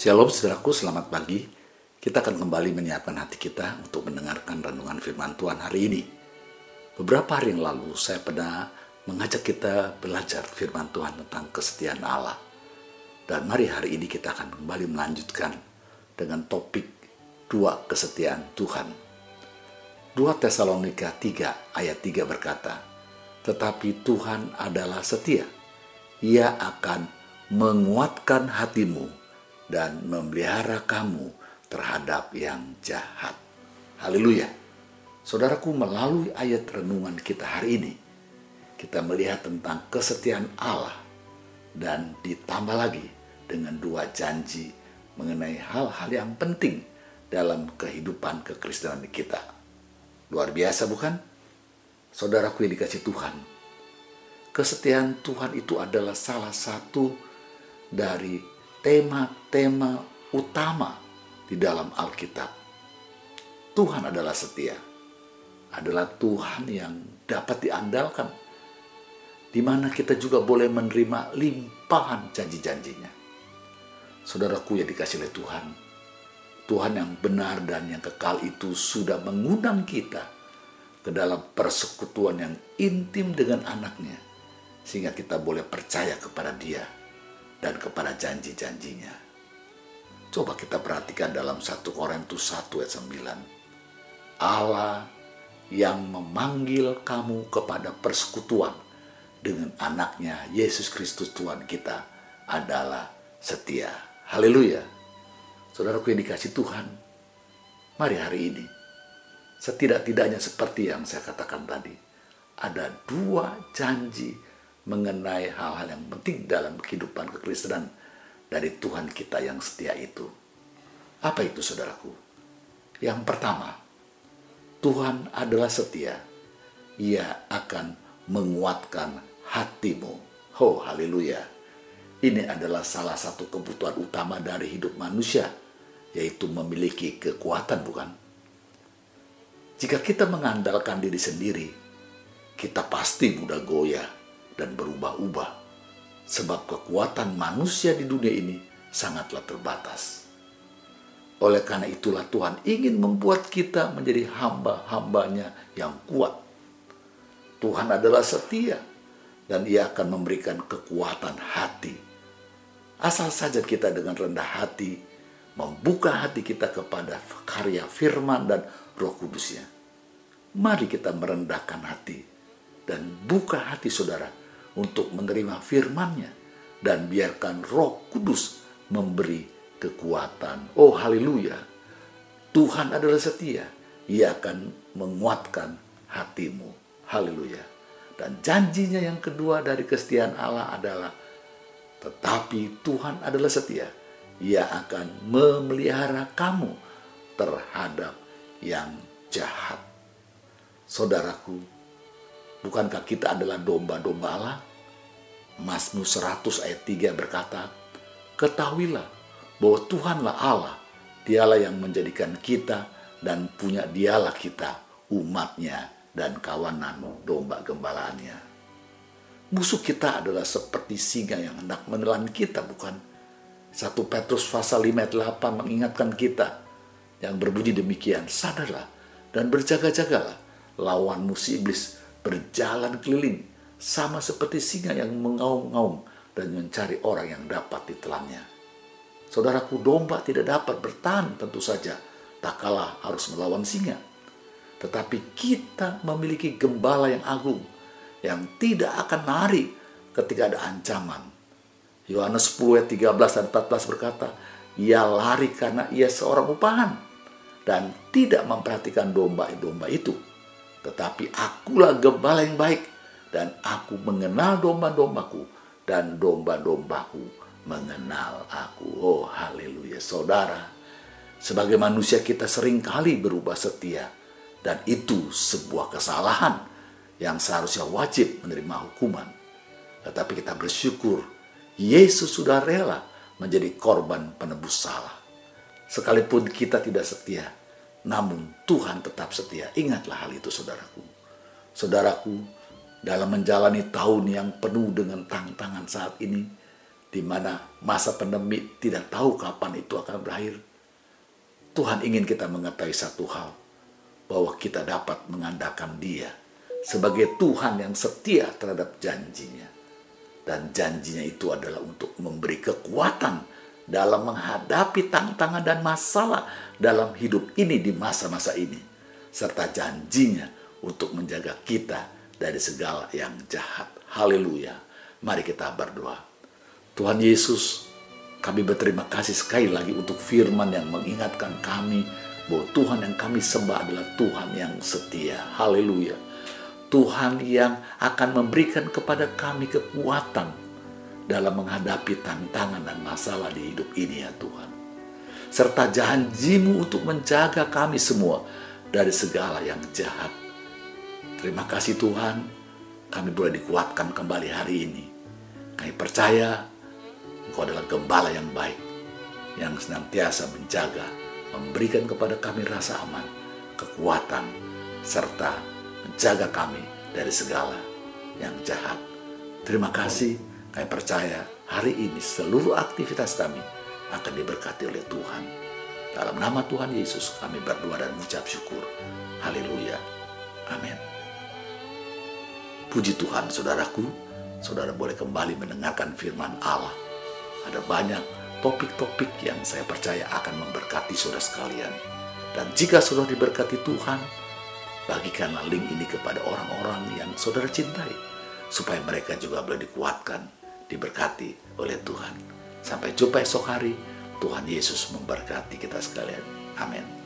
Shalom saudaraku, selamat pagi. Kita akan kembali menyiapkan hati kita untuk mendengarkan renungan firman Tuhan hari ini. Beberapa hari yang lalu saya pernah mengajak kita belajar firman Tuhan tentang kesetiaan Allah. Dan mari hari ini kita akan kembali melanjutkan dengan topik dua kesetiaan Tuhan. 2 Tesalonika 3 ayat 3 berkata, Tetapi Tuhan adalah setia. Ia akan menguatkan hatimu dan memelihara kamu terhadap yang jahat. Haleluya. Saudaraku, melalui ayat renungan kita hari ini, kita melihat tentang kesetiaan Allah dan ditambah lagi dengan dua janji mengenai hal-hal yang penting dalam kehidupan kekristenan kita. Luar biasa bukan? Saudaraku yang dikasih Tuhan, kesetiaan Tuhan itu adalah salah satu dari tema-tema utama di dalam Alkitab. Tuhan adalah setia, adalah Tuhan yang dapat diandalkan, di mana kita juga boleh menerima limpahan janji-janjinya. Saudaraku yang dikasih oleh Tuhan, Tuhan yang benar dan yang kekal itu sudah mengundang kita ke dalam persekutuan yang intim dengan anaknya, sehingga kita boleh percaya kepada dia dan kepada janji-janjinya. Coba kita perhatikan dalam 1 Korintus 1 ayat 9. Allah yang memanggil kamu kepada persekutuan dengan anaknya Yesus Kristus Tuhan kita adalah setia. Haleluya. Saudaraku yang dikasih Tuhan, mari hari ini setidak-tidaknya seperti yang saya katakan tadi, ada dua janji mengenai hal-hal yang penting dalam kehidupan kekristenan dari Tuhan kita yang setia itu. Apa itu saudaraku? Yang pertama, Tuhan adalah setia. Ia akan menguatkan hatimu. Oh, haleluya. Ini adalah salah satu kebutuhan utama dari hidup manusia, yaitu memiliki kekuatan, bukan? Jika kita mengandalkan diri sendiri, kita pasti mudah goyah dan berubah-ubah. Sebab kekuatan manusia di dunia ini sangatlah terbatas. Oleh karena itulah Tuhan ingin membuat kita menjadi hamba-hambanya yang kuat. Tuhan adalah setia dan ia akan memberikan kekuatan hati. Asal saja kita dengan rendah hati membuka hati kita kepada karya firman dan roh kudusnya. Mari kita merendahkan hati dan buka hati saudara untuk menerima firman-Nya dan biarkan Roh Kudus memberi kekuatan. Oh haleluya. Tuhan adalah setia. Ia akan menguatkan hatimu. Haleluya. Dan janjinya yang kedua dari kesetiaan Allah adalah tetapi Tuhan adalah setia. Ia akan memelihara kamu terhadap yang jahat. Saudaraku, Bukankah kita adalah domba-domba Allah? Mazmur 100 ayat 3 berkata, Ketahuilah bahwa Tuhanlah Allah, dialah yang menjadikan kita dan punya dialah kita, umatnya dan kawanan domba gembalaannya. Musuh kita adalah seperti singa yang hendak menelan kita, bukan? 1 Petrus pasal 5 ayat 8 mengingatkan kita yang berbunyi demikian, sadarlah dan berjaga-jagalah lawan musuh iblis berjalan keliling sama seperti singa yang mengaum-ngaum dan mencari orang yang dapat ditelannya. Saudaraku domba tidak dapat bertahan tentu saja, tak kalah harus melawan singa. Tetapi kita memiliki gembala yang agung, yang tidak akan lari ketika ada ancaman. Yohanes 10 ayat 13 dan 14 berkata, ia lari karena ia seorang upahan dan tidak memperhatikan domba-domba itu tetapi akulah gembala yang baik dan aku mengenal domba-dombaku dan domba-dombaku mengenal aku. Oh haleluya saudara. Sebagai manusia kita sering kali berubah setia dan itu sebuah kesalahan yang seharusnya wajib menerima hukuman. Tetapi kita bersyukur Yesus sudah rela menjadi korban penebus salah. Sekalipun kita tidak setia, namun Tuhan tetap setia. Ingatlah hal itu saudaraku. Saudaraku, dalam menjalani tahun yang penuh dengan tantangan saat ini, di mana masa pandemi tidak tahu kapan itu akan berakhir. Tuhan ingin kita mengetahui satu hal, bahwa kita dapat mengandalkan Dia sebagai Tuhan yang setia terhadap janjinya. Dan janjinya itu adalah untuk memberi kekuatan dalam menghadapi tantangan dan masalah dalam hidup ini di masa-masa ini. Serta janjinya untuk menjaga kita dari segala yang jahat. Haleluya. Mari kita berdoa. Tuhan Yesus, kami berterima kasih sekali lagi untuk firman yang mengingatkan kami bahwa Tuhan yang kami sembah adalah Tuhan yang setia. Haleluya. Tuhan yang akan memberikan kepada kami kekuatan dalam menghadapi tantangan dan masalah di hidup ini ya Tuhan. Serta janjimu untuk menjaga kami semua dari segala yang jahat. Terima kasih Tuhan, kami boleh dikuatkan kembali hari ini. Kami percaya Engkau adalah gembala yang baik, yang senantiasa menjaga, memberikan kepada kami rasa aman, kekuatan, serta menjaga kami dari segala yang jahat. Terima kasih, kami percaya hari ini seluruh aktivitas kami akan diberkati oleh Tuhan. Dalam nama Tuhan Yesus kami berdoa dan mengucap syukur. Haleluya. Amin. Puji Tuhan saudaraku, saudara boleh kembali mendengarkan firman Allah ada banyak topik-topik yang saya percaya akan memberkati saudara sekalian. Dan jika saudara diberkati Tuhan, bagikanlah link ini kepada orang-orang yang saudara cintai, supaya mereka juga boleh dikuatkan, diberkati oleh Tuhan. Sampai jumpa esok hari, Tuhan Yesus memberkati kita sekalian. Amin.